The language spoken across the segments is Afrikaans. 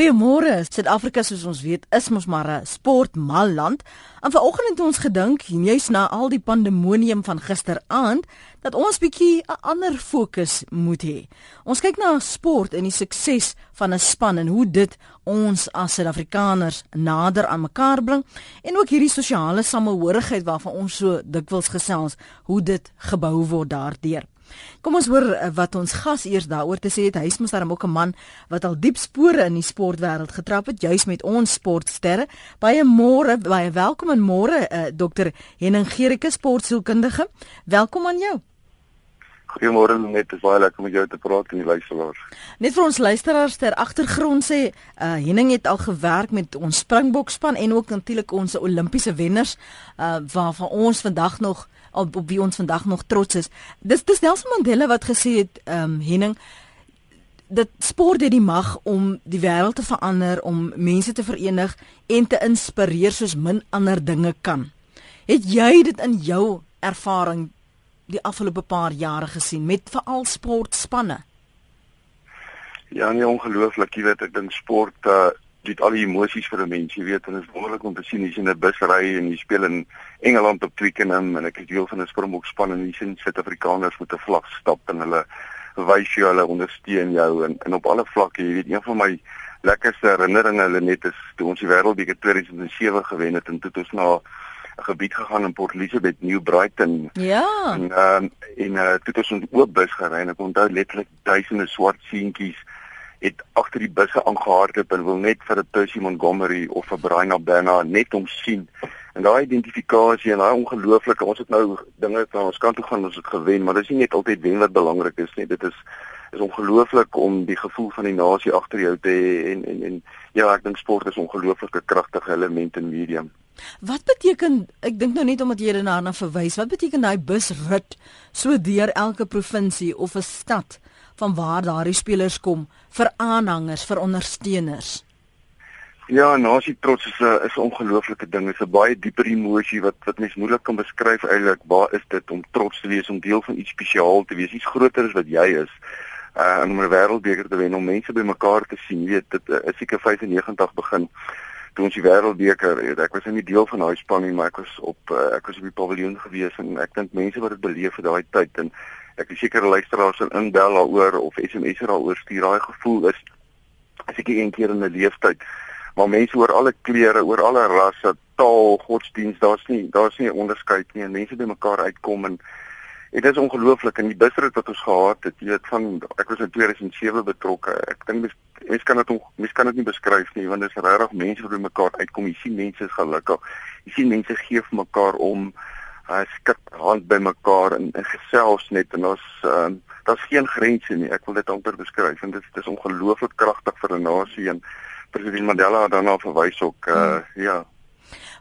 Goeiemôre. Suid-Afrika soos ons weet is mos maar 'n sportmal land. En vanoggend het ons gedink, juis na al die pandemonium van gisteraand, dat ons bietjie 'n ander fokus moet hê. Ons kyk na sport en die sukses van 'n span en hoe dit ons as Suid-Afrikaners nader aan mekaar bring en ook hierdie sosiale samehorigheid waarvan ons so dikwels gesels, hoe dit gebou word daardeur. Kom ons hoor eh, wat ons gas eers daaroor te sê het. Hy is mos daarom ook 'n man wat al diep spore in die sportwêreld getrap het, juis met ons sportsterre. Baie môre, baie welkom en môre uh, eh, Dr. Henning Gericke, sportsielkundige. Welkom aan jou. Goeiemôre net, dit is baie lekker om met jou te praat en die luisteraars. Net vir ons luisteraars ter agtergrond sê, uh, Henning het al gewerk met ons Springbokspan en ook natuurlik ons Olimpiese wenners uh, waarvan ons vandag nog op, op wie ons vandag nog trots is. Dis dis Nelson Mandela wat gesê het ehm um, Henning dat sport het die mag om die wêreld te verander, om mense te verenig en te inspireer soos min ander dinge kan. Het jy dit in jou ervaring die afgelope paar jare gesien met veral sportspanne? Ja, nee ongelooflik, jy weet ek dink sport uh dit al die emosies vir 'n mens, jy weet, en dit is wonderlik om te sien jy sien 'n busry en jy speel in Engeland op Twickenham en ek is deel van 'n Springbok span en jy sien Suid-Afrikaners met 'n vlag stap en hulle wys jou hulle ondersteun jou en en op alle vlakke, jy weet, een van my lekkerste herinneringe hulle net is toe ons die Wêreldbeker 2007 gewen het en toe het ons na 'n gebied gegaan in Port Elizabeth, New Brighton. Ja. En ehm um, en uh, toe het ons 'n oop bus gery en ek onthou letterlik duisende swart seentjies het agter die busse aangehardloop en wil net vir 'n Percy Montgomery of 'n Brian Abena net om sien. En daai identifikasie en daai ongelooflike, ons het nou dinge van ons kant toe gaan ons het gewen, maar dis nie net altyd wen wat belangrik is nie. Dit is is ongelooflik om die gevoel van die nasie agter jou te hê en en en ja, ek dink sport is ongelooflike kragtige element in medium. Wat beteken ek dink nou net omdat jy daarna verwys, wat beteken daai busrit so deur elke provinsie of 'n stad? Van waar daardie spelers kom vir aanhangers, vir ondersteuners. Ja, nasie trots is 'n is 'n ongelooflike ding. Dit is 'n baie dieper emosie wat wat mens moeilik kan beskryf eintlik. Waar is dit om trots te wees om deel van iets spesiaal te wees, iets groter as wat jy is? Uh om 'n wêreldbeker te wen, om mense bymekaar te sien. Jy weet, dit uh, is seker 95 begin toe ons die wêreldbeker het. Ek was nie deel van daai span nie, maar ek was op ek was op die paviljoen gewees en ek dink mense wat dit beleef het daai tyd en ek is seker luisteraars sal inbel daaroor of SMS daaroor stuur. Daai gevoel is seker een keer in 'n lewenstyd. Maar mense oor alle kleure, oor alle rasse, taal, godsdiens, daar's nie daar's nie 'n onderskeid nie en mense by mekaar uitkom en dit is ongelooflik en die busrit wat ons gehad het, jy weet van ek was in 2007 betrokke. Ek dink mense kan dit mense kan dit nie beskryf nie want dit is regtig mense wat by mekaar uitkom. Jy sien mense is gelukkig. Jy sien mense gee vir mekaar om uh, skik hand by mekaar en, en gesels net en ons uh, daar's geen grense nie. Ek wil dit amper beskryf en dit is ongelooflik kragtig vir 'n nasie en president Mandela het daarna verwys ook uh, hmm. ja.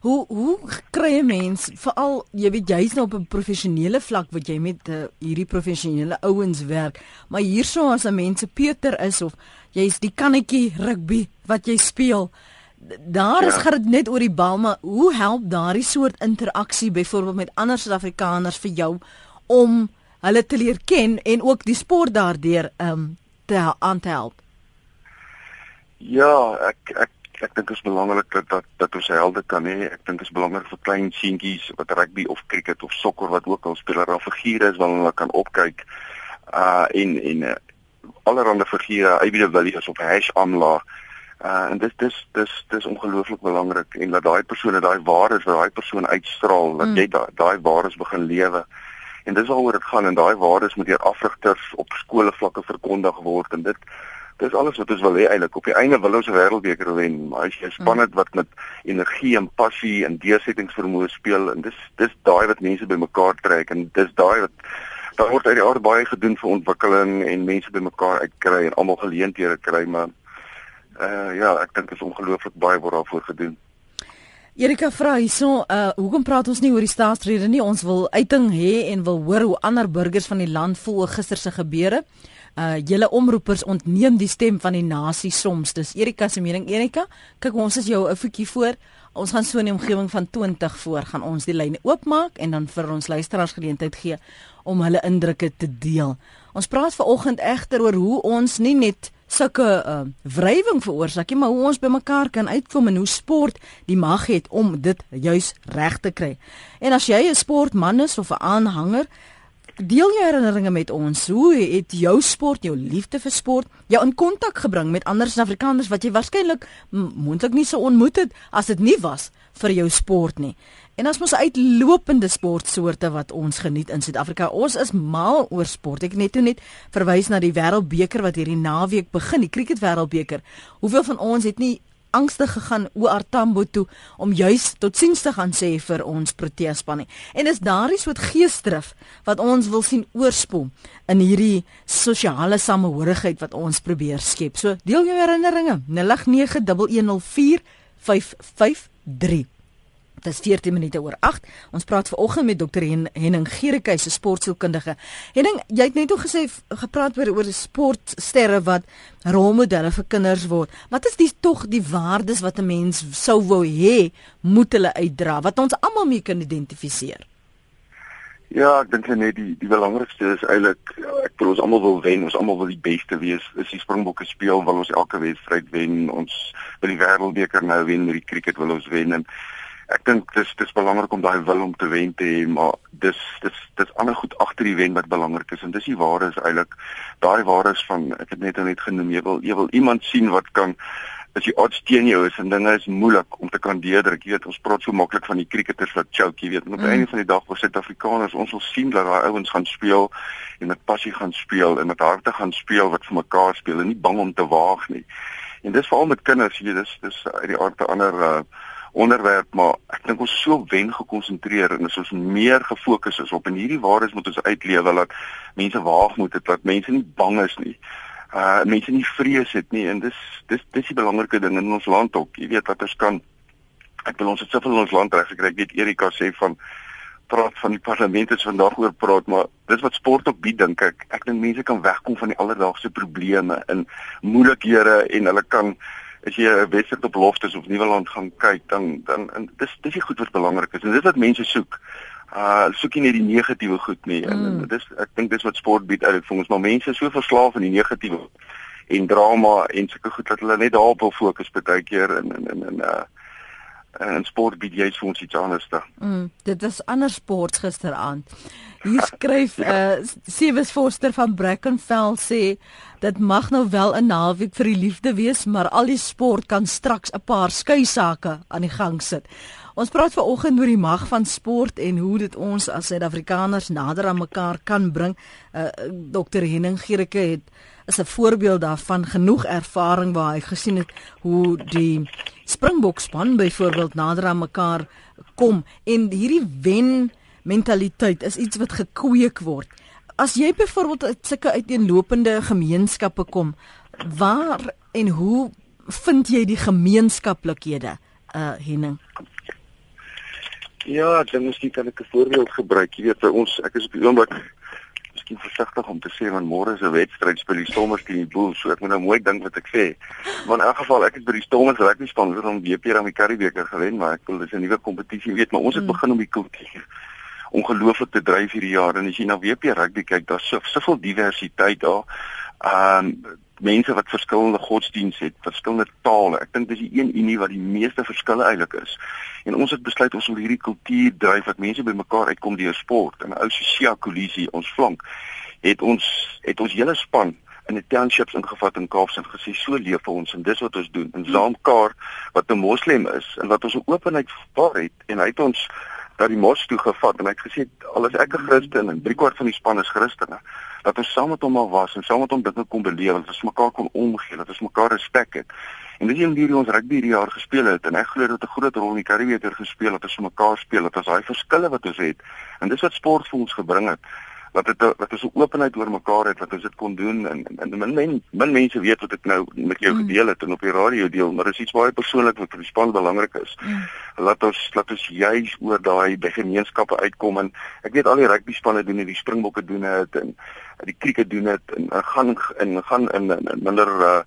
Hoe hoe kry 'n mens veral jy weet jy's nou op 'n professionele vlak wat jy met uh, hierdie professionele ouens werk, maar hierso as 'n mens se Peter is of jy's die kannetjie rugby wat jy speel, daar is ja. dit net oor die bal maar hoe help daardie soort interaksie byvoorbeeld met ander Suid-Afrikaners vir jou om hulle te leer ken en ook die sport daardeur um te aan te help? Ja ek ek ek dink dit is belangrik dat dat, dat ons helde kan hê. Ek dink dit is belangrik vir klein seentjies wat rugby of cricket of sokker wat ook al speler of figure is wat hulle kan opkyk. Uh en en uh, allerhande figure Ivy de Villiers of Hash Amla Uh en dis dis dis dis ongelooflik belangrik en dat daai persone daai waardes wat daai persoon uitstraal dat mm. jy daai daai waardes begin lewe. En dis waaroor dit gaan en daai waardes moet deur afrigters op skole vlakke verkondig word en dit dis alles wat ons wil hê eintlik. Op die einde wil ons 'n wêreldbeker wen, maar as jy span het wat met energie en passie en deursettingsvermoë speel en dis dis daai wat mense bymekaar trek en dis daai wat daar word uit die aard baie gedoen vir ontwikkeling en mense bymekaar uitkry en almal geleenthede kry maar uh ja, ek dink is ongelooflik baie word daarvoor gedoen. Erika vra hierso, uh hoekom praat ons nie oor die staatsrede nie? Ons wil uiting hê en wil hoor hoe ander burgers van die land voel oor gister se gebeure. Uh julle omroepers ontneem die stem van die nasie soms. Dis Erika se mening. Erika, kyk ons is jou 'n voetjie voor. Ons gaan so in die omgewing van 20 voor gaan ons die lyne oopmaak en dan vir ons luisteraars geleentheid gee om hulle indrukke te deel. Ons praat ver oggend egter oor hoe ons nie net sulke uh, wrywing veroorsaak nie, maar hoe ons bymekaar kan uitkom en hoe sport die mag het om dit juis reg te kry. En as jy 'n sportman is of 'n aanhanger, deel jou herinneringe met ons. Hoe het jou sport, jou liefde vir sport, jou in kontak gebring met ander Suid-Afrikaners wat jy waarskynlik moontlik nie sou ontmoet het as dit nie was vir jou sport nie. En as ons uitlopende sportsoorte wat ons geniet in Suid-Afrika. Ons is mal oor sport. Ek net toe net verwys na die Wêreldbeker wat hierdie naweek begin, die Cricket Wêreldbeker. Hoeveel van ons het nie angstig gegaan oor Tambo toe om juis totsiens te gaan sê vir ons Protea span nie. En is daardie soort geesdrif wat ons wil sien oorspoel in hierdie sosiale samehorigheid wat ons probeer skep. So deel jou herinneringe 0891104553. Dit is 14 minute oor 8. Ons praat vanoggend met dokter Hen Henning Gericke, se sportsielkundige. Henning, jy het net o gesê gepraat oor oor sportsterre wat rolmodelle vir kinders word. Wat is die tog die waardes wat 'n mens sou wou hê moet hulle uitdra wat ons almal mee kan identifiseer? Ja, ek dink net die die belangrikste is eintlik ek wil ons almal wil wen, ons almal wil die beste wees. Is die Springbokke speel wil ons elke wedstryd wen. Ons wil die wêreldbeker nou wen, die cricket wil ons wen en ek dink dis dis belangrik om daai wil om te wen te hê, maar dis dis dis ander goed agter die wen wat belangrik is en dis die ware is eintlik daai ware is van ek het net net genoem jy wil jy wil iemand sien wat kan as jy odds teen jou is en dinge is moeilik om te kan deurdruk. Jy weet ons praat so maklik van die cricketers wat choke, jy weet, en op mm. einde van die dag vir Suid-Afrikaners, ons wil sien dat daai ouens gaan speel en met passie gaan speel en met harte gaan speel wat vir mekaar speel en nie bang om te waag nie. En dis veral met kinders, jy weet, dis dis uit die aard te ander uh onderwerp maar ek dink ons so wen gekonsentreer en as ons meer gefokus is op en hierdie waardes moet ons uitlewe dat mense waag moet het dat mense nie bang is nie. Uh mense nie vrees het nie en dis dis dis die belangrike ding in ons land ook. Jy weet wat ons kan ek wil ons het soveel in ons land reg gekry. Ek weet Erika sê van praat van die parlement is vandag oor praat maar dis wat sport ook bied dink ek. Ek dink mense kan wegkom van die alledaagse probleme en moeilikhede en hulle kan as jy 'n wedstryd op Loftus of Nieuweland gaan kyk, dan dan en dis dis die goed wat belangrik is. En dis wat mense soek. Uh soek nie net die negatiewe goed nie. Mm. En dis ek dink dis wat sport bied uit vir ons, maar mense is so verslaaf aan die negatiewe en drama en sulke goed dat hulle net daarop wil fokus baie keer in in in in uh en sport bied jy vir ons iets anders te. Mm, dit was ander sport gisteraand. Hier skryf uh Sewes Forster van Brackenfell sê dit mag nou wel 'n naweek vir die liefde wees, maar al die sport kan straks 'n paar skei sake aan die gang sit. Ons praat veraloggend oor die mag van sport en hoe dit ons as Suid-Afrikaners nader aan mekaar kan bring. Uh Dr. Henning Gericke het is 'n voorbeeld daarvan genoeg ervaring waar hy gesien het hoe die Springbokspan byvoorbeeld nader aan mekaar kom en hierdie wen mentaliteit is iets wat gekweek word. As jy byvoorbeeld uit sulke uiteenlopende gemeenskappe kom, waar en hoe vind jy die gemeenskaplikhede, uh Henning? Ja, dan miskien kan ek 'n voorbeeld gebruik. Jy weet, ons ek is op die oomblik miskien versigtig om te sê want môre is 'n wedstryd speel die Stormers teen die Bulls, so ek moet nou mooi dink wat ek sê. Maar in elk geval, ek het by die Stormers rugby span gedoen om WP aan die Karibeker gewen, maar ek wil dis 'n nuwe kompetisie, weet, maar ons het mm. begin om die kultuur ongelooflik te dryf hierdie jaar en as jy na WP rugby kyk, daar's so soveel diversiteit daar. Ehm um, mense wat verskillende godsdienste het, verskillende tale. Ek dink dis die een unie wat die meeste verskille eintlik is. En ons het besluit ons wil hierdie kultuur dryf wat mense bymekaar uitkom deur sport en ou Sia Kolisi ons flank het ons het ons hele span in die townships ingevat in Kaapstad gesê so leef ons en dis wat ons doen. En Zaamkar wat 'n moslim is en wat ons op openheid vaar het en hy het ons dat die mos toe gevat en hy het gesê al is ek 'n Christen en 3 kwart van die span is Christene dat ons saam met hom al was en saam met hom dinge kon beleef en ons mekaar kon omgee dat ons mekaar respek het. En dis een hierdie ons rugby hierdie jaar gespeel het en ek glo dat 'n groot rol in die Karibeker gespeel het dat ons mekaar speel dat ons daai verskille wat ons het. En dis wat sport vir ons gebring het wat dit wat ons 'n openheid oor mekaar het wat ons dit kon doen en en min men, min mense weet wat ek nou met jou mm. gedeel het en op die radio deel maar is iets baie persoonlik wat vir die span belangrik is. Mm. Laat ons laat ons juis oor daai by gemeenskappe uitkom en ek weet al die rugby spanne doen dit, die Springbokke doen dit en die krieket doen dit en gaan en gaan in, in, in minder uh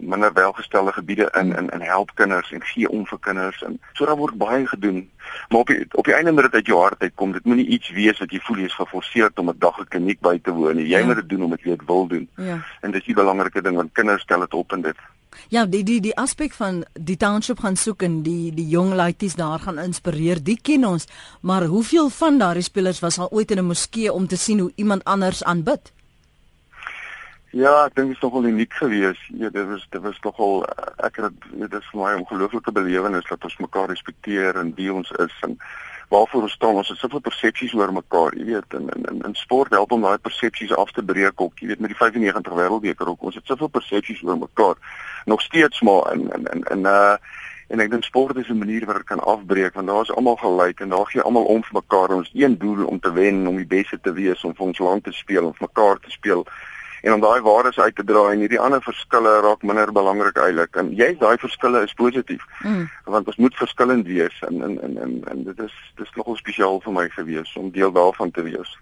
minder welgestelde gebiede in in in help kinders en gee om vir kinders en so daar word baie gedoen. Maar op die op die einde moet dit uit jou hart uitkom. Dit moenie iets wees wat jy voel jy is geforseer om 'n dag 'n kliniek by te woon nie. Jy ja. moet dit doen omdat jy dit wil doen. Ja. En dis die belangrike ding want kinders stel dit op en dit Ja, die die die aspek van die township gaan soek en die die jong laities daar gaan inspireer, die ken ons, maar hoeveel van daardie spelers was al ooit in 'n moskee om te sien hoe iemand anders aanbid? Ja, ek dink dit is nogal uniek geweest. Ja, dit was dit was nogal ek het dit is vir my 'n ongelooflike belewenis dat ons mekaar respekteer en wie ons is en waarvoor ons staan. Ons het soveel persepsies oor mekaar, jy weet, in in in sport help om daai persepsies af te breek ook, jy weet, met die 95 wêreldbeker ook. Ons het soveel persepsies oor mekaar nog steeds maar in in in in uh en ek dink sport is 'n manier waar ek kan afbreek want daar is almal gelyk en daar gee almal om vir mekaar ons een doel om te wen om die beste te wees om vir ons land te speel om vir mekaar te speel en om daai waardes uit te dra en hierdie ander verskille raak minder belangrik eintlik en jy daai verskille is positief mm. want ons moet verskillend wees en en en en, en dit is dis nogal spesiaal vir my gewees om deel daarvan te wees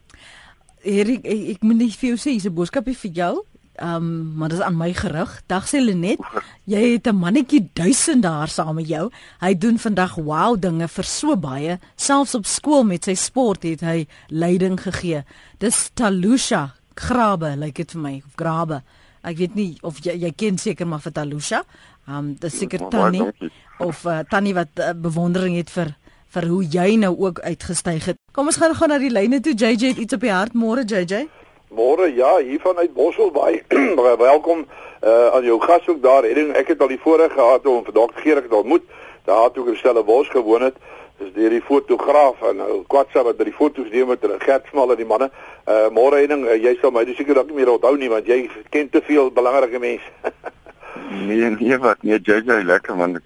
Erik ek, ek moet net vir jou sê 'n boodskapie vir jou Ehm um, maar dis aan my gerig. Dag sê Lenet, jy het 'n mannetjie duisend daar saam met jou. Hy doen vandag wow dinge vir so baie. Selfs op skool met sy sport het hy leiding gegee. Dis Talusha Grabe, lyk like dit vir my, of Grabe. Ek weet nie of jy jy ken seker maar vir Talusha. Ehm um, dis seker Tannie of uh, Tannie wat uh, bewondering het vir vir hoe jy nou ook uitgestyg het. Kom ons gaan gou na die lyne toe. JJ het iets op die hart môre JJ. Môre ja, hier vanuit Bosselbaai. Welkom uh, aan jou gas ook daar. Ek het al die voorreg gehad om vir Dr. Gerig te ontmoet. Daar toe ek in Stellenbosch gewoon het. Dis deur die fotograaf en nou Kwatsa wat by die foto's neem met hulle Gert Smal en die manne. Uh môre Henning, uh, jy sal my seker dalk nie meer onthou nie want jy ken te veel belangrike mense. nee, nee wat, nee, jy lekker man.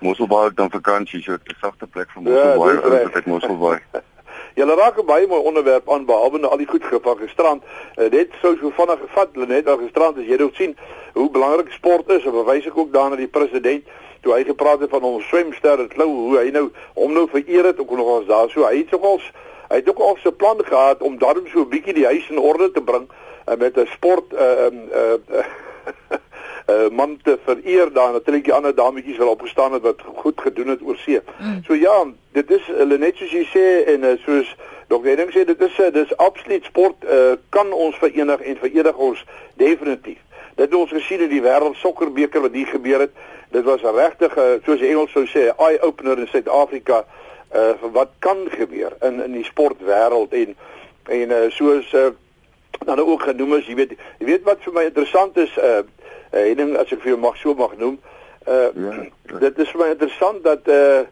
Mosselbaai dan vakansie, so 'n sagte plek vir Mosselbaai, ja, dit is Mosselbaai. Julle raak 'n baie mooi onderwerp aan behalwe nou al die goed gepak gisterand. Uh, net sou so vinnig gevat net al gisterand as jy dit sien hoe belangrik sport is. En bewys ek ook daarna die president toe hy gepraat het van ons swemster het klou hoe hy nou hom nou vereer het ook nog ons daar so hy het sogals hy het ook al sy plan gehad om daarom so 'n bietjie die huis in orde te bring uh, met 'n sport uh, um, uh, uh, uh, man te vereer daar natuurlik die ander dametjies wat opgestaan het wat goed gedoen het oor see. Mm. So ja, dit is hulle net soos jy sê en uh, soos Dr. Edding sê dit is uh, dis absoluut sport uh, kan ons verenig en verenig ons definitief. Dit het ons gesien in die wêreld sokkerbeker wat hier gebeur het. Dit was 'n regtig uh, soos die Engels sou sê eye opener in Suid-Afrika uh wat kan gebeur in in die sportwêreld en en uh, soos uh, dan ook genoem is, jy weet, jy weet wat vir my interessant is, uh uh, Henning as ek vir jou mag so mag noem. Uh ja, ja. dit is vir my interessant dat uh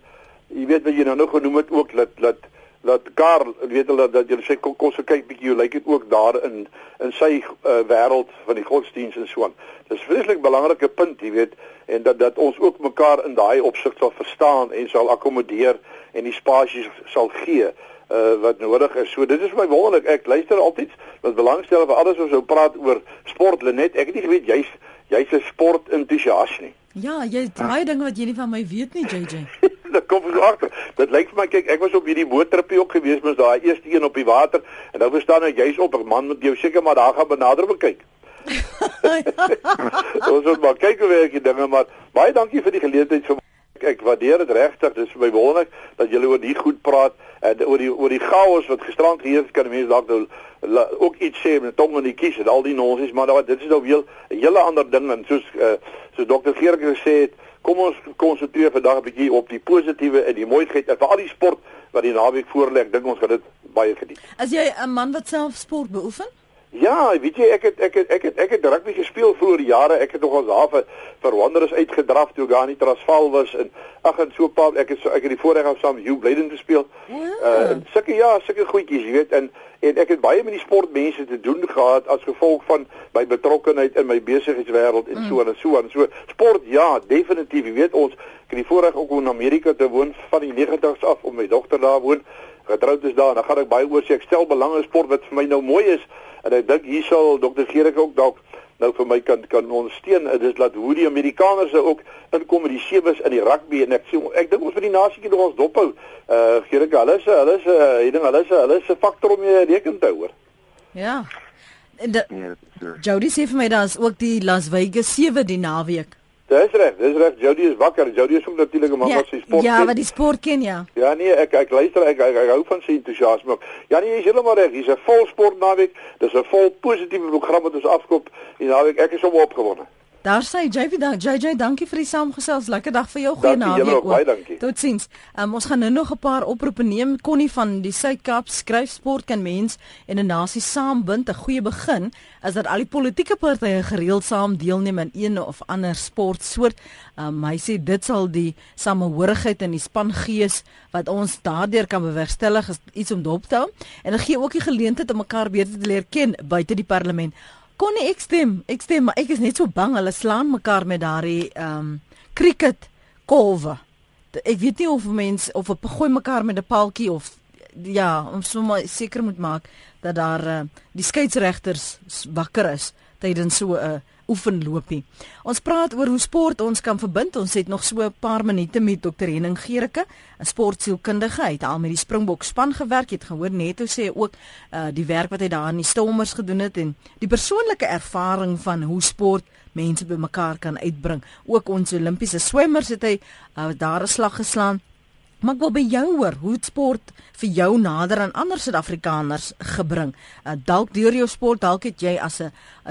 jy weet wat jy nou nog genoem het ook dat dat dat Karl weet hulle dat jy sê kom kom so kyk bietjie hoe lyk dit ook daar in in sy uh, wêreld van die godsdiens en so aan. Dis vreeslik belangrike punt, jy weet, en dat dat ons ook mekaar in daai opsig sal verstaan en sal akkommodeer en die spasies sal gee uh, wat nodig is. So dit is my wonderlik. Ek luister altyd met belangstelling vir alles wat ons ou praat oor sport Lenet. Ek het nie geweet jy's jy's 'n sport entoesias nie. Ja, jy het baie dinge wat jy nie van my weet nie, JJ. dit kom so agter. Dit lyk vir my kyk, ek was op hierdie boottripie ook gewees, mens daai eerste een op die water en nou verstaan ek jy's op 'n man met jou seker maar daar gaan benader bekyk. Ons moet maar kyk hoe werk die dinge, maar baie dankie vir die geleentheid vir Ek waardeer dit regtig. Dit is vir my wonderlik dat julle oor die goed praat en oor die oor die chaos wat gisterand geheers het. Kan mense dalk nou ook iets sê met tong en die kies en al die nonsens, maar daar dit is nou weer 'n hele ander ding en soos uh, soos dokter Geerk gesê het, kom ons konsentreer vandag 'n bietjie op die positiewe en die mooiheid en veral die sport wat die naweek voorlê. Ek dink ons gaan dit baie geniet. As jy 'n man wat self sport beoefen? Ja, weet jy ek het ek het ek het ek het rugby gespeel vroeër jare. Ek het nog ons daar vir vir Wanderers uitgedraf toe gaan nie Transvaal was en ag en so 'n paar ek het so ek het die voorreg om saam Hugh Blyden te speel. Ja. Uh sulke ja, sulke goedjies, jy weet, en en ek het baie met die sportmense te doen gehad as gevolg van my betrokkeheid in my besigheidswêreld en mm. so en so en so. Sport ja, definitief, jy weet ons ek het die voorreg ook om in Amerika te woon van die 90's af om my dogter daar woon. Getroud is daar en dan gaan ek baie oor sê ek stel belang in sport wat vir my nou mooi is en ek dink hier sal dokter Gerik ook dalk nou vir my kan kan ondersteun. Dit is laat hoe die Amerikaners ook inkom met die sewes in die rugby. En ek sê ek dink ons vir die nasietjie nog ons dophou uh Gerik hulle is hulle is uh, ek dink hulle is hulle is 'n faktor om jy reken te hou ja. De, so. Jody sê vir my daar's ook die Las Vegas 7 die naweek. Dis reg, dis reg. Jody is wakker. Jody is ook natuurlik 'n man wat sy sport ken. Ja, wat die sport ken ja. Ja nee, ek ek luister ek, ek, ek hou van sy entoesiasme. Ja nee, jy is heeltemal reg. Dis 'n vol sport naweek. Dis 'n vol positiewe program wat ons afkoop. En naweek ek is sommer opgewonde. Daar sê JJ dan JJ dankie vir die saamgesels. Lekker dag vir jou. Goeie naweek ook. Totsiens. Um, ons gaan nou nog 'n paar oproepe neem. Connie van die Suid-Kaap skryf sport kan mens en 'n nasie saambind. 'n Goeie begin is dat al die politieke partye gereeld saam deelneem aan een of ander sportsoort. Um, hy sê dit sal die samehorigheid in die spangees wat ons daardeur kan bewerkstellig is iets om dop te hou en dit gee ook die geleentheid om mekaar beter te leer ken buite die parlement. Konnie ek stem, ek stem, maar ek is net so bang hulle slaan mekaar met daardie ehm um, cricket kolwe. Ek weet nie of mense of op gooi mekaar met 'n paaltjie of ja, om sommer seker moet maak dat daar uh, die skeieregters wakker is tydens so 'n uh, oefenloopie. Ons praat oor hoe sport ons kan verbind. Ons het nog so 'n paar minute met Dr. Henning Gericke, 'n sportsielkundige. Hy het al met die Springbok span gewerk. Jy het gehoor net hoe sê ook uh die werk wat hy daar in die Stormers gedoen het en die persoonlike ervaring van hoe sport mense bymekaar kan uitbring. Ook ons Olimpiese swemmers het hy uh, daar 'n slag geslaan. Maar ek wil by jou hoor, hoe sport vir jou nader aan ander Suid-Afrikaners gebring? Uh, dalk deur jou sport, dalk het jy as 'n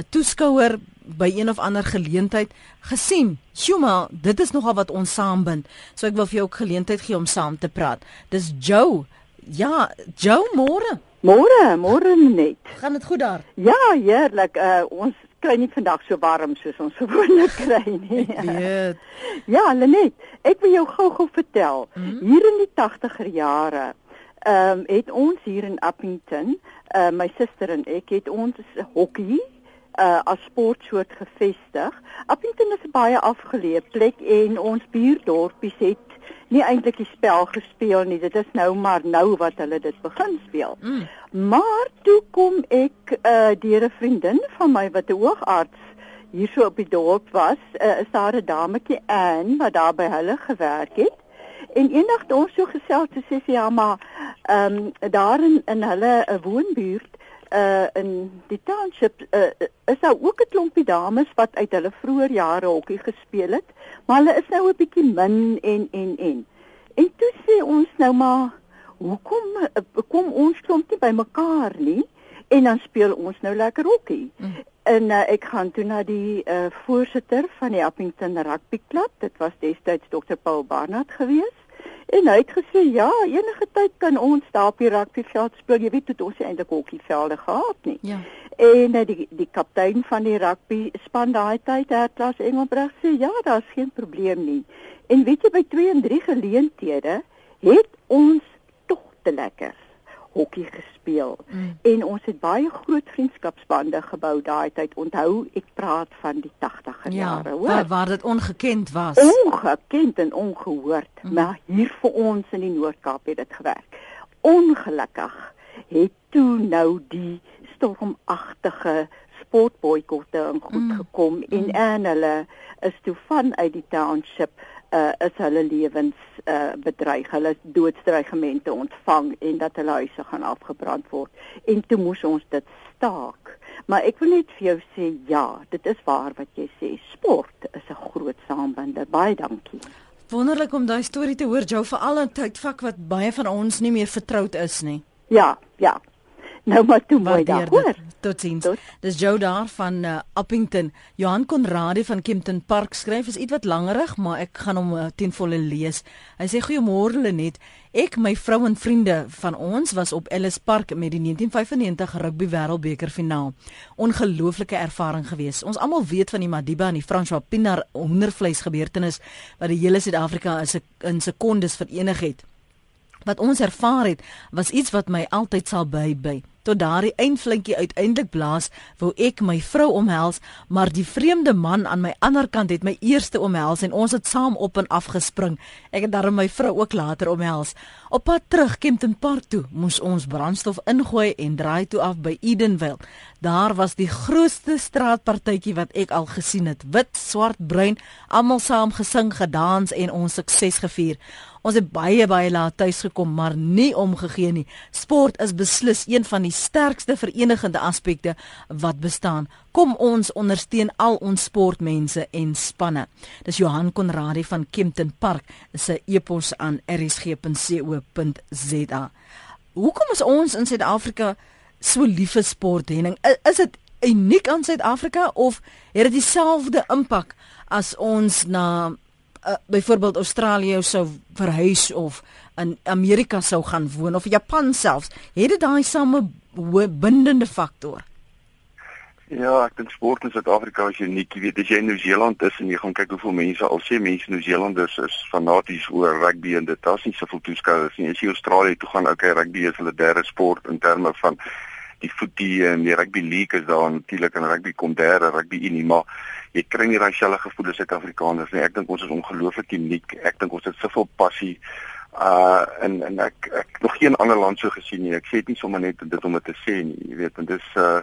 toeskouer by een of ander geleentheid gesien. Shuma, dit is nogal wat ons saambind. So ek wil vir jou ook geleentheid gee om saam te praat. Dis Joe. Ja, Joe môre. Môre, môre net. Gaan dit goed daar? Ja, heerlik. Uh ons kry nie vandag so warm soos ons gewoonlik kry nie. Weet. Ja, Lenet, ek wil jou gou-gou vertel. Mm -hmm. Hier in die 80er jare, ehm um, het ons hier in Appington, uh my suster en ek het ons hokkie uh as sportsoort gevestig. Appington is 'n baie afgeleë plek en ons buurdorpies het nie eintlik die spel gespeel nie. Dit is nou maar nou wat hulle dit begin speel. Mm. Maar toe kom ek uh deur 'n vriendin van my wat 'n oogarts hierso op die dorp was, uh, is daar 'n dametjie aan wat daar by hulle gewerk het. En eendag het ons so gesels te sê ja, maar ehm um, daar in in hulle 'n woonbuurt uh in die township uh, is daar ook 'n klompie dames wat uit hulle vroeë jare hokkie gespeel het, maar hulle is nou 'n bietjie min en en en. En toe sê ons nou maar, hoekom kom ons klomp nie by mekaar nie en dan speel ons nou lekker hokkie. Mm. En uh, ek gaan toe na die uh voorsitter van die Appington Rugby Club, dit was destyds Dr Paul Barnard geweest. En hy het gesê ja, enige tyd kan ons daar op die rugbyveld speel. Jy weet dit ons eintlik hokkievelde gehad nie. Ja. En uh, die die kaptein van die rugby span daai tyd, Herklas Engelbreg sê ja, daar's geen probleem nie. En weet jy by 2 en 3 geleenthede het ons tog te lekker hokkie gespeel. Mm. En ons het baie groot vriendskapsbande gebou daai tyd. Onthou, ek praat van die 80er ja, jare, hoor. Waar waar dit ongekend was. Ongekend en ongehoord, mm. maar hier vir ons in die Noord-Kaap het dit gewerk. Ongelukkig het toe nou die stormagtige sportboikotte in goed mm. gekom en en hulle is toe vanuit die township uh, is hulle lewens uh, bedreig. Hulle doodstrygemente ontvang en dat hulle huise gaan afgebrand word. En toe moes ons dit staak. Maar ek wil net vir jou sê ja, dit is waar wat jy sê. Sport is 'n groot saambinder. Baie dankie. Wonderlik om daai storie te hoor, jou veral in tydvak wat baie van ons nie meer vertroud is nie. Ja, ja. Nou maar toe mooi daar, hoor. Totsiens. Tot. Dis Joe daar van uh, Uppington. Johan Konradi van Kempton Park skryf is ietwat langerig, maar ek gaan hom uh, ten volle lees. Hy sê goeiemôre Lenet. Ek, my vrou en vriende van ons was op Ellis Park met die 1995 rugby wêreldbeker finaal. Ongelooflike ervaring geweest. Ons almal weet van die Madiba en die François Pinaar hoendervleis gebeurtenis wat die hele Suid-Afrika in sekondes verenig het. Wat ons ervaar het, was iets wat my altyd sal bybly tot daardie eindflinkie uiteindelik blaas, wou ek my vrou omhels, maar die vreemde man aan my ander kant het my eerste omhels en ons het saam op en af gespring. Ek het daarom my vrou ook later omhels. Op pad terug Kempton Park toe, moes ons brandstof ingooi en draai toe af by Edenville. Daar was die grootste straatpartytjie wat ek al gesien het. Wit, swart, bruin, almal saam gesing, gedans en ons sukses gevier. Ons het baie baie laat tuis gekom, maar nie omgegee nie. Sport is beslis een van die sterkste verenigende aspekte wat bestaan. Kom ons ondersteun al ons sportmense en spanne. Dis Johan Konradi van Kempton Park se e-pos aan rsg.co.za. Hoekom is ons in Suid-Afrika so lief vir sport, Henning? Is dit uniek aan Suid-Afrika of het dit dieselfde impak as ons na uh, byvoorbeeld Australië sou verhuis of in Amerika sou gaan woon of Japan selfs? Het dit daai same bindende faktor? Ja, ek dink sport in Suid-Afrika is uniek. Jy weet, as jy in Nieu-Seeland is en jy gaan kyk hoeveel mense al sê mense Nieu-Seelanders is fanaties oor rugby en dit daar's nie soveel toeskouers nie. As jy Australië toe gaan, okay, rugby is hulle derde sport in terme van die voetie en die rugby league is daar natuurlik en rugby kom derde rugby unie maar jy kry nie daai selfe gevoel as Suid-Afrikaners nie ek dink ons is ongelooflik uniek ek dink ons het soveel passie uh en en ek ek nog geen ander land so gesien nie ek sê dit nie sommer net dit om dit te sê nie jy weet en dis uh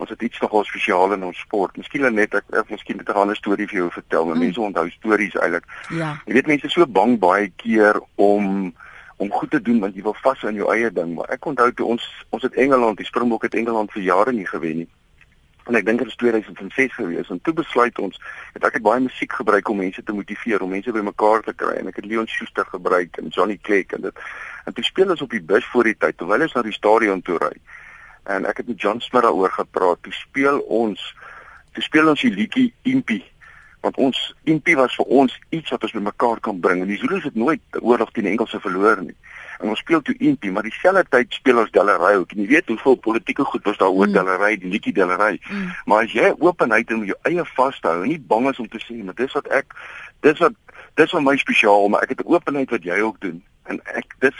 ons het iets nogal spesiaal in ons sport. Miskien net ek, ek miskien net 'n ander storie vir jou vertel, maar mm. mense onthou stories eintlik. Ja. Jy weet mense is so bang baie keer om om goed te doen want jy wil vas aan jou eie ding maar ek onthou toe ons ons het Engeland die Springbok het Engeland vir jare nie gewen nie en ek dink dit is 2006 gewees en toe besluit ons het ek het baie musiek gebruik om mense te motiveer om mense bymekaar te kry en ek het Leon Schuster gebruik en Johnny Clegg en dit. En toe speel ons op die bus voor die tyd terwyl ons na die stadion toe ry. En ek het met John Smith daaroor gepraat. Toe speel ons toe speel ons die liedjie Impie want ons MP was vir ons iets wat ons bymekaar kan bring. En die Zulu's het nooit oorlog teen die Engelse verloor nie en ons speel toe MP maar dieselfde tyd speel ons Dellery ook en jy weet hoeveel politieke goed was daar oor mm. Dellery die liedjie Dellery mm. maar as jy openheid en jou eie vashou en nie bang is om te sê maar dis wat ek dis wat dis vir my spesiaal maar ek het 'n openheid wat jy ook doen en ek dis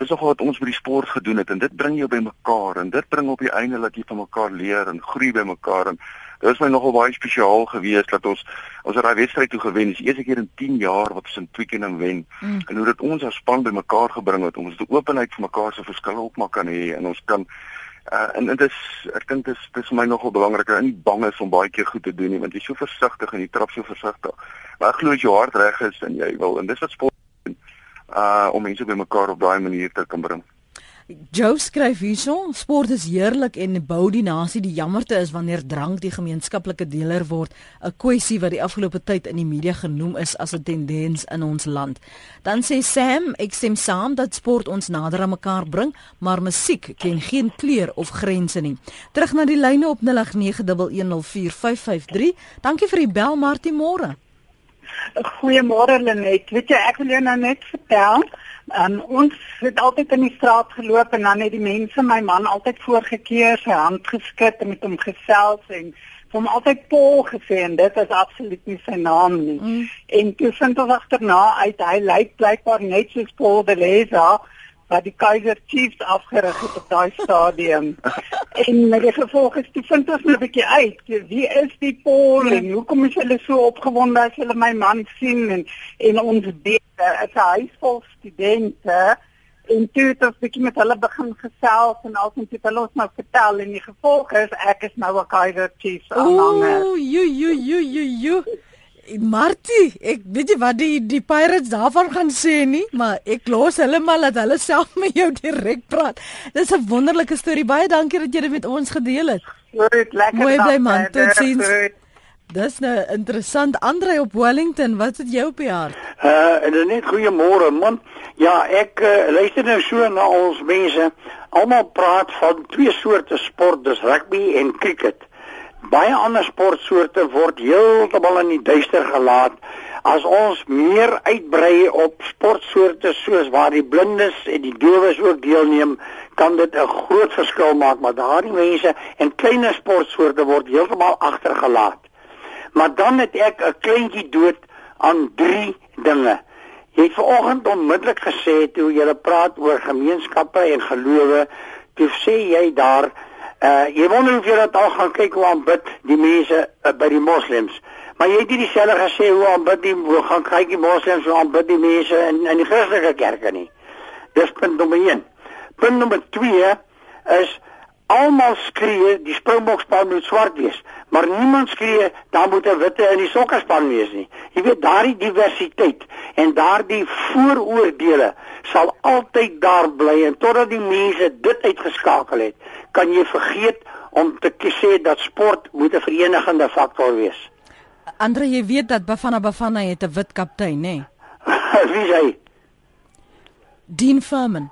dis nog wat ons met die sport gedoen het en dit bring jou bymekaar en dit bring op die einde dat jy van mekaar leer en groei bymekaar en Dit was my nogal baie spesiaal geweest dat ons ons het daai wedstryd toe gewen. Dis die eerste keer in 10 jaar wat ons in Twickenham wen. Mm. En hoe dit ons as span bymekaar gebring het om ons die openheid vir mekaar se verskille op maak kan hê en ons kan uh, en dit is ek dink dit is dit is my nogal belangrik en nie bang is om baie keer goed te doen nie want jy is so versigtig en jy trap so versigtig. Maar ek glo as jou hart reg is en jy wil en dis wat sport uh om mense bymekaar op daai manier te kan bring. Joe skryf hierson: Sport is heerlik en bou die nasie. Die jammerte is wanneer drank die gemeenskaplike deler word, 'n kwessie wat die afgelope tyd in die media genoem is as 'n tendens in ons land. Dan sê Sam: Ek stem saam dat sport ons nader aan mekaar bring, maar musiek ken geen kleur of grense nie. Terug na die lyne op 0891104553. Dankie vir die bel, Martie Môre. Goeiemôre Lenet. Weet jy, ek wil jou nou net vertel Um, ons het altyd in die straat geloop en dan het die mense my man altyd voorgekeer, sy hand geskit en met hom gesels en hom altyd Paul gesê en dit is absoluut nie sy naam nie. Mm. En toe vind ons agterna uit hy lyk blykbaar net soos Paul de Leza wat die Kaiser Chiefs afgerig het op daai stadium. en met die gevolge toe vind ons nou 'n bietjie uit, wie is die Paul en hoekom is hulle so opgewonde as hulle my man sien en en ons weet as 'n huisvol studente en toe het ons bietjie met hulle begin gesels en alsin het hulle ons nou vertel en die gevolge is ek is nou 'n Kaiser Chiefs aanhanger. Ooh, jo jo jo jo jo. Martie, ek weet jy wat die die Pirates daarvan gaan sê nie, maar ek los hulle maar dat hulle self met jou direk praat. Dis 'n wonderlike storie. Baie dankie dat jy dit met ons gedeel het. Goed, lekker. Mooi bly man. Totsiens. Dis nou interessant. Andre op Wellington, wat het jy op die hart? Uh, en net goeiemôre man. Ja, ek uh, luister nou so na ons mense. Almal praat van twee soorte sport, dis rugby en cricket. Baie ander sportsoorte word heeltemal in die duister gelaat. As ons meer uitbrei op sportsoorte soos waar die blindes en die dowes ook deelneem, kan dit 'n groot verskil maak, maar daardie mense en kleiner sportsoorte word heeltemal agtergelaat. Maar dan het ek 'n kleintjie dood aan drie dinge. Jy het vanoggend onmiddellik gesê toe jy praat oor gemeenskappe en gelowe, toe sê jy daar Uh jy wonder of jy dat al gaan kyk hoe aanbid die mense uh, by die moslems. Maar jy het nie dieselfde gesê hoe aanbid die hoe gaan kyk die moslems hoe aanbid die mense in in die Christelike kerke nie. Dis punt nommer 1. Punt nommer 2 is almal skree die Springbokspan moet swart wees, maar niemand skree daar moet 'n witte in die sokkerspan wees nie. Jy weet daardie diversiteit en daardie vooroordeele sal altyd daar bly en totdat die mense dit uitgeskakel het, kan jy vergeet om te sê dat sport moet 'n verenigende faktor wees. Andre, jy weet dat Bafana Bafana het 'n wit kaptein, nê? Nee? Wie is hy? Dean Furman.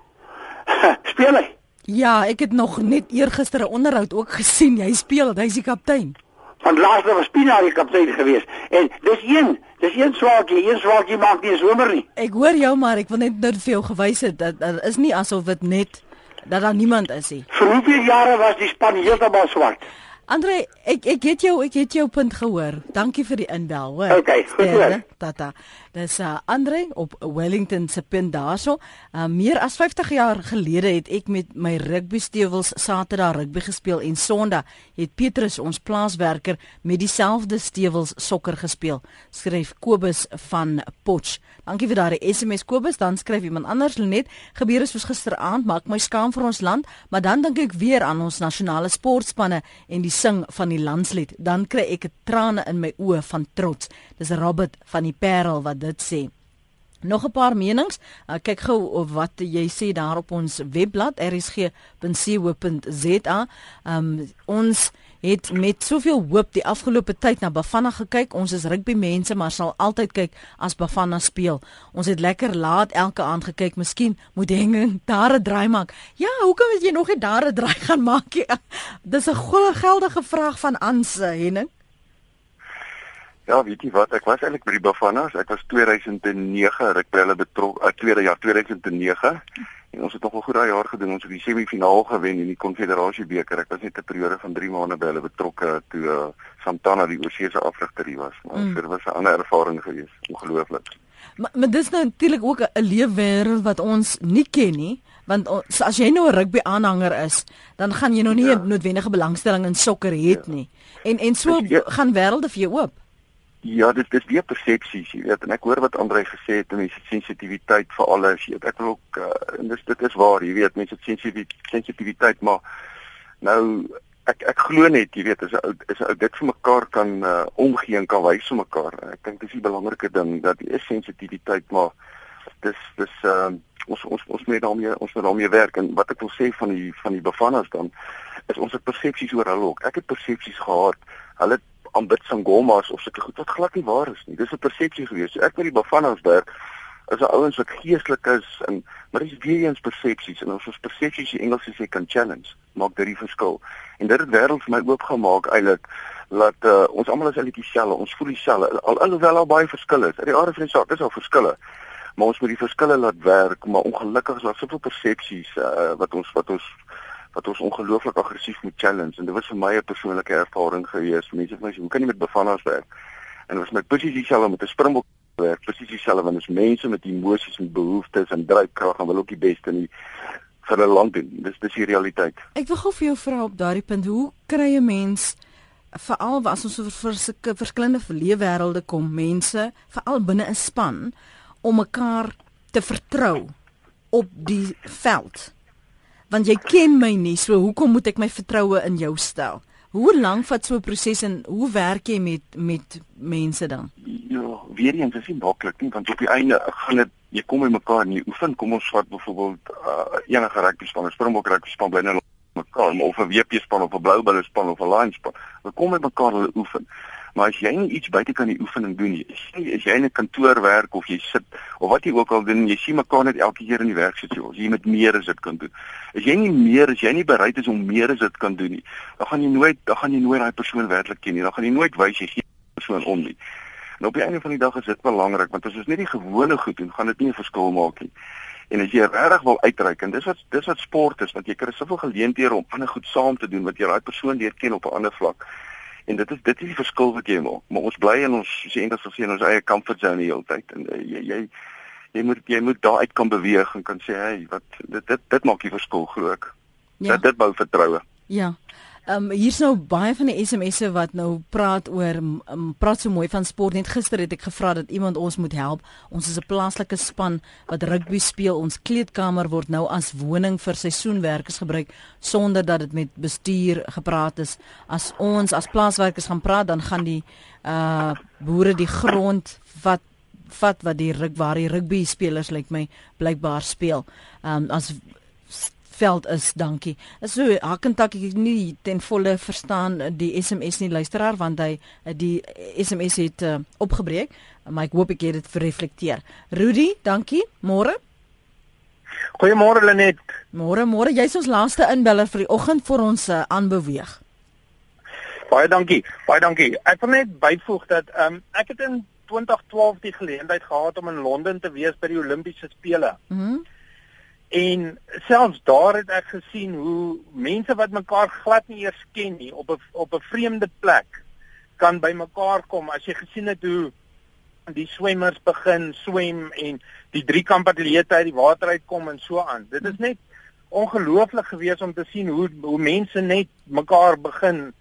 Speel hy? Ja, ek het nog net eergister 'n onderhoud ook gesien. Hy speel, hy's die kaptein. Van laaste was Pina die kaptein gewees. En dis een, dis een swaakie, een swaakie maak nie somer nie. Ek hoor jou, maar ek wil net nou vir jou gewys het dat daar is nie asof dit net dat daar niemand is nie. Vir hoeveel jare was die span heeltemal swart? Andre, ek ek het jou ek het jou punt gehoor. Dankie vir die inbel, hoor. Okay, goed hoor. Tata. Dis uh, Andre op Wellington se punt daarso. Uh, meer as 50 jaar gelede het ek met my rugby stewels Saterdag rugby gespeel en Sondag het Petrus ons plaaswerker met dieselfde stewels sokker gespeel. Skryf Kobus van Potch. Dankie vir daardie SMS Kobus. Dan skryf iemand anders Lenet, gebeure soos gisteraand maak my skaam vir ons land, maar dan dink ek weer aan ons nasionale sportspanne en die sing van die landslied. Dan kry ek trane in my oë van trots. Dis Robert van die Parel wat dit sê. Nog 'n paar menings. Uh, kyk gou of wat jy sê daar op ons webblad rsg.co.za. Um ons het met soveel hoop die afgelope tyd na Bafana gekyk. Ons is rugby mense, maar sal altyd kyk as Bafana speel. Ons het lekker laat elke aand gekyk. Miskien moet Henging daar 'n draai maak. Ja, hoekom het jy nog nie daar 'n draai gaan maak nie? Dis 'n goeie geldige vraag van Ans Henning. Ja, weet jy wat, ek was eintlik by die Bafanas. Ek was 2009 ruk by hulle betrok, uh, tweede jaar 2009. En ons het nog 'n goeie jaar gedoen. Ons het die semifinaal gewen in die Konfederasie beker. Ek was net 'n periode van 3 maande by hulle betrokke toe uh, Santana die Oseese afrigter was. Maar mm. dit was 'n ander ervaring geweest. Ongelooflik. Maar, maar dis nou natuurlik ook 'n leefwêreld wat ons nie ken nie. Want as jy nou 'n rugby aanhanger is, dan gaan jy nou nie 'n ja. noodwendige belangstelling in sokker hê ja. nie. En en so ja. gaan wêrelde vir jou oop. Ja, dit is weer persepsies, jy weet, en ek hoor wat Andre gesê het, mense sensitiwiteit vir alles, jy weet, ek wil ook uh, en dis dit is waar, jy weet, mense sensitiwiteit, maar nou ek ek glo net, jy weet, as 'n is 'n dit vir mekaar kan uh, omgee en kan wys vir mekaar. Ek dink dis 'n belangrike ding dat die is sensitiwiteit, maar dis dis uh, ons ons ons moet daarmee ons moet daarmee werk en wat ek wil sê van die van die bevannas dan is ons het persepsies oor hulle ook. Ek het persepsies gehad. Hulle aanbid sangomas of sulke goed wat glad nie waar is nie. Dis 'n persepsie gewees. So ek met die Bafanasberg is 'n ouens wat geestelik is en maar dis weer eens persepsies en ons ons persepsies die Engels sê kan challenge maak dit die verskil. En dit het wêreld vir my oopgemaak eintlik dat uh, ons almal is eintlik dieselfde. Ons voel dieselfde al alhoewel daar baie verskille is. In die aard van die saak is daar verskille. Maar ons moet die verskille laat werk, maar ongelukkig is daar soveel persepsies uh, wat ons wat ons wat ons ongelooflik aggressief moet challenge en dit was vir my 'n persoonlike ervaring gewees. Mense het my sê, "Hoe kan jy met bevannas werk?" En dit was my presies dieselfde met 'n springbok werk, presies dieselfde want ons mense met emosies en behoeftes en dryfkrag en wil ook die beste in die vir 'n land doen. Dis dis die realiteit. Ek wil gou vir jou vra op daardie punt, hoe kry 'n mens veral as ons oor vir sulke verskillende leefwêrelde kom, mense, veral binne 'n span om mekaar te vertrou op die veld? Want jy ken my nie, so hoekom moet ek my vertroue in jou stel? Hoe lank vat so 'n proses en hoe werk jy met met mense dan? Ja, weer eens is dit maklik nie want op die einde gaan dit jy kom by mekaar en jy oefen. Kom ons vat byvoorbeeld uh, enige rugby span, Springbok rugby span binne mekaar, of 'n WP span of 'n Blou Bulle span of 'n Lions span. Hulle kom by mekaar hulle oefen. Maar as jy nie iets buite kan die oefening doen nie, as jy as jy in 'n kantoor werk of jy sit of wat jy ook al doen, jy sien mekaar net elke keer in die werksituasie. Jy moet meer as dit kan doen. As jy nie meer as jy nie bereid is om meer as dit kan doen nie, dan gaan jy nooit dan gaan jy nooit daai persoon werklik ken nie. Dan gaan jy nooit wys jy gee persoon om nie. En op die einde van die dag is dit belangrik want as ons net die gewone goed doen, gaan dit nie 'n verskil maak nie. En as jy regtig wil uitreik en dis wat dis wat sport is, want jy kry soveel geleenthede om ander goed saam te doen wat jy daai persoon leer ken op 'n ander vlak. En dit is dit is die verskil wat jy maak. Maar ons bly in ons soos jy eendag sal sê in ons eie comfort zone die hele tyd en uh, jy jy jy moet jy moet daar uit kan beweeg en kan sê hey, wat dit dit dit maak die verskil glo ek. Ja. Dit dit bou vertroue. Ja. Ehm um, hier's nou baie van die SMS'e wat nou praat oor um, praat so mooi van sport. Net gister het ek gevra dat iemand ons moet help. Ons is 'n plaaslike span wat rugby speel. Ons kleedkamer word nou as woning vir seisoenwerkers gebruik sonder dat dit met bestuur gepraat is. As ons as plaaswerkers gaan praat, dan gaan die uh boere die grond wat vat wat die rug waar die rugby spelers lyk like my blykbaar speel. Ehm um, as veld is, dankie. So Hakentak ek nie ten volle verstaan die SMS nie luisteraar want hy die SMS het uh, opgebreek, maar ek hoop ek het dit verreflekteer. Rudy, dankie. Môre. Goeiemôre Lenet. Môre, môre. Jy's ons laaste inbeller vir die oggend vir ons uh, aanbeweeg. Baie dankie. Baie dankie. Ek wil net byvoeg dat ehm um, ek het in 2012 die geleentheid gehad om in Londen te wees by die Olimpiese spele. Mhm. Mm En selfs daar het ek gesien hoe mense wat mekaar glad nie eers ken nie op 'n op 'n vreemde plek kan by mekaar kom. As jy gesien het hoe die swemmers begin swem en die drie kamp atlete uit die water uitkom en so aan. Dit is net ongelooflik geweest om te sien hoe hoe mense net mekaar begin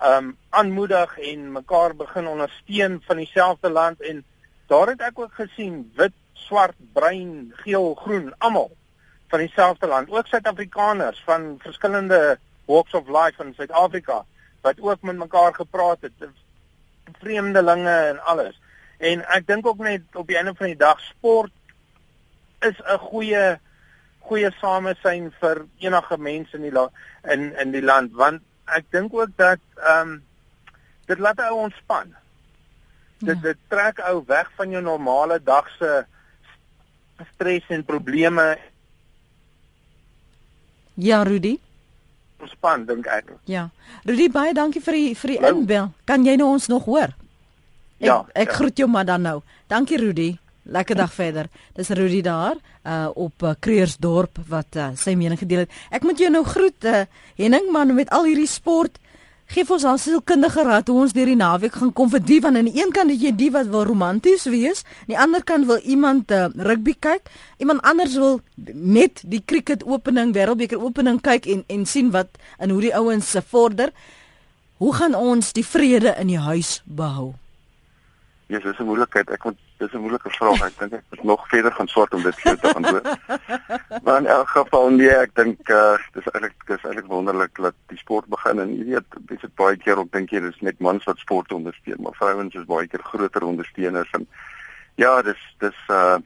um aanmoedig en mekaar begin ondersteun van dieselfde land. En daar het ek ook gesien wit, swart, bruin, geel, groen, almal van dieselfde land, ook Suid-Afrikaners van verskillende walks of life in Suid-Afrika wat ook met mekaar gepraat het, vreemdelinge en alles. En ek dink ook net op die einde van die dag sport is 'n goeie goeie samesyn vir enige mens in die in in die land want ek dink ook dat ehm um, dit laat ou ontspan. Dit ja. dit trek ou weg van jou normale dag se stres en probleme Ja, Rudy. Ontspan dink ek. Ja. Rudy, baie dankie vir die vir die Hallo. inbel. Kan jy nou ons nog hoor? Ek, ja. Ek ja. groet jou maar dan nou. Dankie Rudy. Lekker dag verder. Dis Rudy daar uh op uh, Kreersdorp wat uh, sy mening gedeel het. Ek moet jou nou groet uh, Henning man met al hierdie sport Geef ons al sielkundige raad hoe ons deur die naweek gaan kom vir die van aan die een kant dat jy die wat wil romanties wees, aan die ander kant wil iemand uh, rugby kyk, iemand anders wil net die cricket opening, wêreldbeker opening kyk en en sien wat en hoe die ouens se vorder. Hoe gaan ons die vrede in die huis behou? Ja, dis 'n moeilikheid. Ek moet dis 'n moeilike vraag. Ek dink ek moet nog verder gaan swart om dit te antwoord. maar in elk geval nee, ek dink uh, dis eintlik dis eintlik wonderlik dat die sport begin en jy weet, dis baie keer ook dink jy dis net mans wat sport ondersteun, maar vrouens is baie keer groter ondersteuners en ja, dis dis uh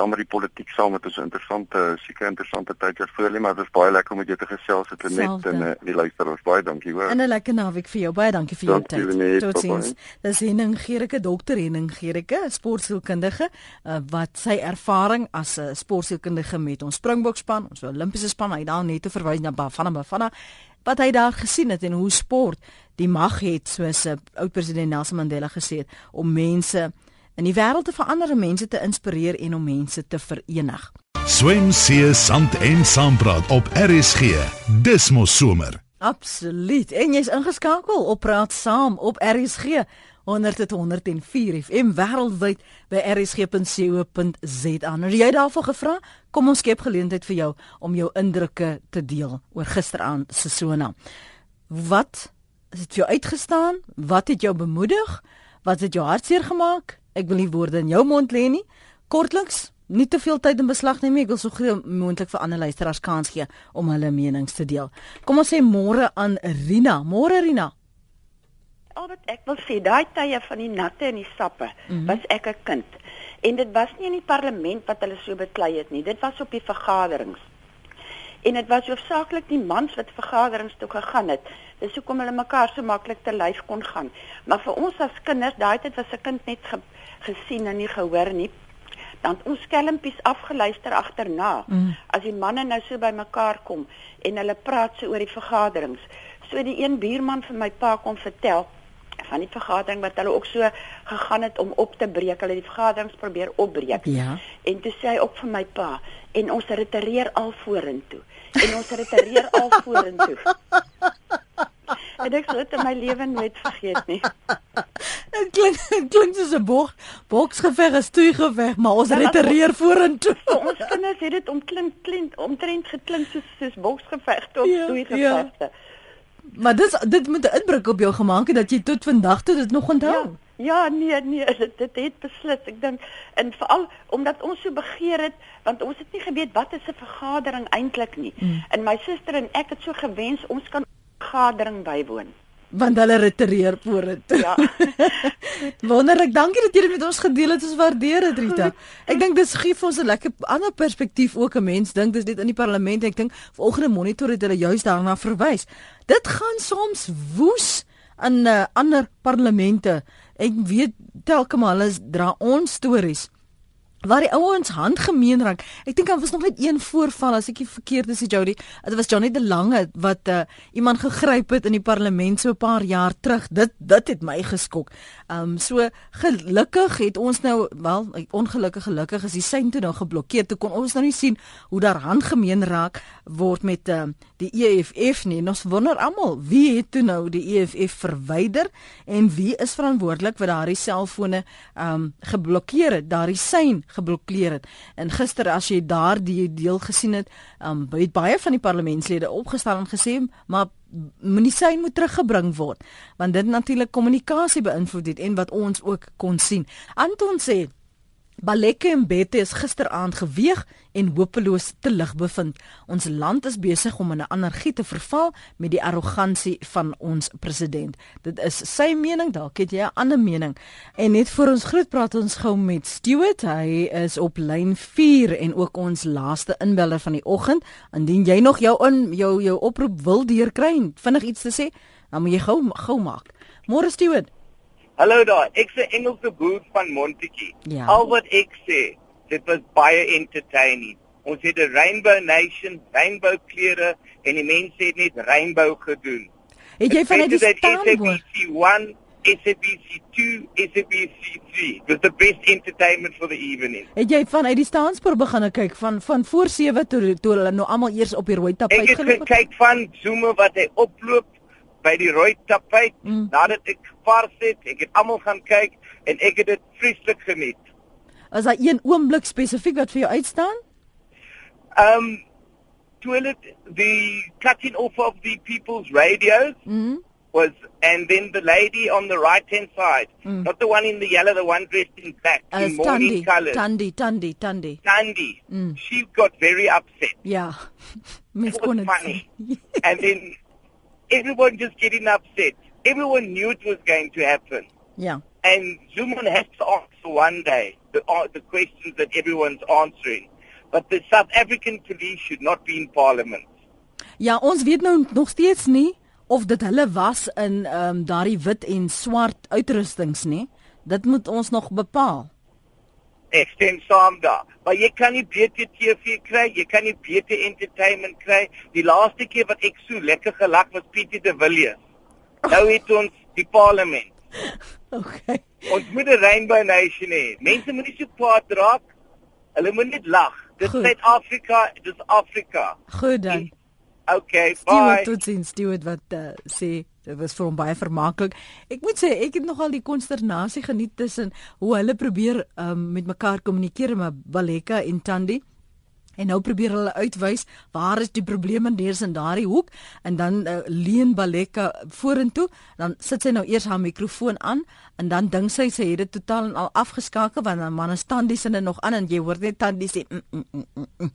saam met die politiek saam met ons interessante seker interessante tyd weer voor lê maar dit is baie lekker om met jou te gesels het net en uh, die luisteraars baie dankie hoor. En 'n lekker naweek vir jou. Baie dankie vir jou tyd. Totsiens. Dis Henning Gericke, dokter Henning Gericke, sportsielkundige uh, wat sy ervaring as 'n uh, sportsielkundige met ons Springbokspan, ons Olimpiese span, hy daar net te verwys na Bafana Bafana wat hy daar gesien het en hoe sport die mag het soos 'n uh, oud president Nelson Mandela gesê het om mense in die wêreld te verander, mense te inspireer en om mense te verenig. Swem see sand en saampraat op RSG. Dis mos somer. Absoluut. En jy's ingeskakel op Praat Saam op RSG 100.104 FM wêreldwyd by rsg.co.za. Nou jy daarvoor gevra, kom ons skep geleentheid vir jou om jou indrukke te deel oor gisteraand se sona. Wat het jou uitgestaan? Wat het jou bemoedig? Wat het jou hartseer gemaak? Ek wil nie woorde in jou mond lê nie. Kortliks, nie te veel tyd in beslag neem nie. Ek wil so gou moontlik vir ander luisteraars kans gee om hulle menings te deel. Kom ons sê môre aan Rina. Môre Rina. Al wat ek wil sê, daai tye van die natte en die sappe, mm -hmm. was ek 'n kind. En dit was nie in die parlement wat hulle so beklei het nie. Dit was op die vergaderings. En dit was hoofsaaklik die mans wat vergaderings toe gegaan het. Dis hoekom hulle mekaar so maklik te lyf kon gaan. Maar vir ons as kinders, daai tyd was 'n kind net gesien en nie gehoor nie. Dan ons skelmpies afgeluister agterna. Mm. As die manne nou so bymekaar kom en hulle praat so oor die vergaderings. So die een buurman vir my pa kom vertel van die vergadering wat hulle ook so gegaan het om op te breek. Hulle het die vergaderings probeer opbreek. Ja. En toe sê hy ook vir my pa en ons retireer al vorentoe. En ons retireer al vorentoe. En ek sou dit in my lewe nooit vergeet nie. Dit klink klink soos 'n bok boksgeveg, 'n stoeigeveg, maar ons retireer vorentoe. ons kinders het dit omklink klink omtrent geklink soos soos boksgeveg tot ja, stoeigevegte. Ja. Maar dis dit moet 'n indruk op jou gemaak het dat jy tot vandag toe dit nog onthou. Ja. Ja, nee, nee, dit, dit het beslis. Ek dink en veral omdat ons so begeer het, want ons het nie geweet wat is 'n vergadering eintlik nie. Mm. En my suster en ek het so gewens ons kan vergadering bywoon. Want hulle retireer vorentoe. Ja. Wonderlik, dankie dat jy dit met ons gedeel het. Ons waardeer dit, Rita. Ek dink dis gee vir ons 'n lekker ander perspektief ook 'n mens dink dis net in die parlement. Ek dink vanoggend 'n monitor het hulle juist daarna verwys. Dit gaan soms woes in uh, ander parlemente. Ek weet telke maar hulle dra ons stories waar die ouens handgemeen raak. Ek dink daar was nog net een voorval as ek nie verkeerd is, Jody. Dit was Johnny de Lange wat uh, iemand gegryp het in die parlement so 'n paar jaar terug. Dit dit het my geskok. Um so gelukkig het ons nou wel ongelukkig gelukkig is die sein toe nou geblokkeer. Toe kon ons nou nie sien hoe daar handgemeen raak word met uh, die EFF nie. Ons wonder almal wie het toe nou die EFF verwyder en wie is verantwoordelik vir daardie selfone um geblokkeer het, daardie sein geblokkeer het. En gister as jy daardie deel gesien het, um, het baie van die parlementslede opgestaan en gesê maar sy moet teruggebring word want dit natuurlik kommunikasie beïnvloed het en wat ons ook kon sien. Anton sê Baleke en Bette is gisteraand geweeg en hopeloos te lig bevind. Ons land is besig om in 'n anargie te verval met die arrogansie van ons president. Dit is sy mening, dalk het jy 'n ander mening. En net vir ons groet praat ons gou met Stewart. Hy is op lyn 4 en ook ons laaste inbeller van die oggend. Indien jy nog jou in jou jou oproep wil deurkry, vinnig iets te sê, dan moet jy gou gou maak. Môre Stewart. Hallo daar, ek se Engelse boer van Montetjie. Ja. Al wat ek sê, dit was baie entertaining. Ons het 'n Rainbow Nation, rainbow kleure en die mense het net rainbow gedoen. Het jy van die staan one SABC 2 SABC 3 was the best entertainment for the evening. Het jy van uit die staanspoor begin kyk van van voor 7 toe toe hulle nou almal eers op die rooi tapijt geloop het? Ek het gekyk van Zuma wat hy oploop by die rooi tapijt mm. nadat ek vars het. Ek het almal gaan kyk en ek het dit vreeslik geniet. Is daar een oomblik spesifiek wat vir jou uitstaan? Um toilet the cutting off of the people's radios mm. was and then the lady on the right hand side mm. not the one in the yellow the one dressed in black uh, in morning colors Tandi Tandi Tandi Tandi mm. she got very upset yeah Miss funny and then everyone just getting upset. Everyone knew it was going to happen. Yeah. And Zuma has to answer one day the, uh, the questions that everyone's answering. But the South African police should not be in parliament. Ja, ons weet nou nog steeds nie of dit hulle was in ehm um, daardie wit en swart uitrustings nie. Dit moet ons nog bepaal. Ek stem saam daar. Maar jy kan nie beter TV kry, jy kan nie beter entertainment kry. Die laaste keer wat ek so lekker gelag was Pietie de Villiers. Nou het ons die parlement. Okay. Ons moet 'n rainbow nation hê. Mense moet nie so kwaad raak. Hulle moet net lag. Dis Suid-Afrika, dis Afrika. Goed dan. Okay, bye. Stuart tot sien Stuart wat uh, sê dit was vir hom baie vermaaklik. Ek moet sê ek het nogal die konsternasie geniet tussen hoe hulle probeer um, met mekaar kommunikeer met Baleka en Tandi. En nou probeer hulle uitwys waar is die probleme neers in daardie hoek. En dan uh, leen Baleka vorentoe, dan sit sy nou eers haar mikrofoon aan en dan dink sy sy het dit totaal en al afgeskakel want dan man staan die sinne nog aan en jy hoor net Tandi sê mm, mm, mm, mm, mm.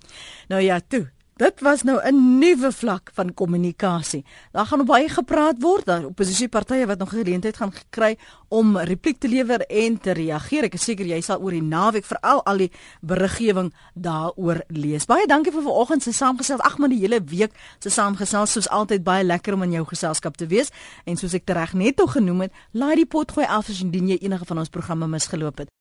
Nou ja, toe Dit was nou 'n nuwe vlak van kommunikasie. Daar gaan baie gepraat word daar oppositiepartye wat nog geleentheid gaan kry om repliek te lewer en te reageer. Ek is seker jy sal oor die naweek veral al die beriggewing daaroor lees. Baie dankie vir vanoggend se saamgesels. Ag maar die hele week se saamgesels soos altyd baie lekker om in jou geselskap te wees. En soos ek tereg net toe genoem het, laai die pot gooi af as indien jy enige van ons programme misgeloop het.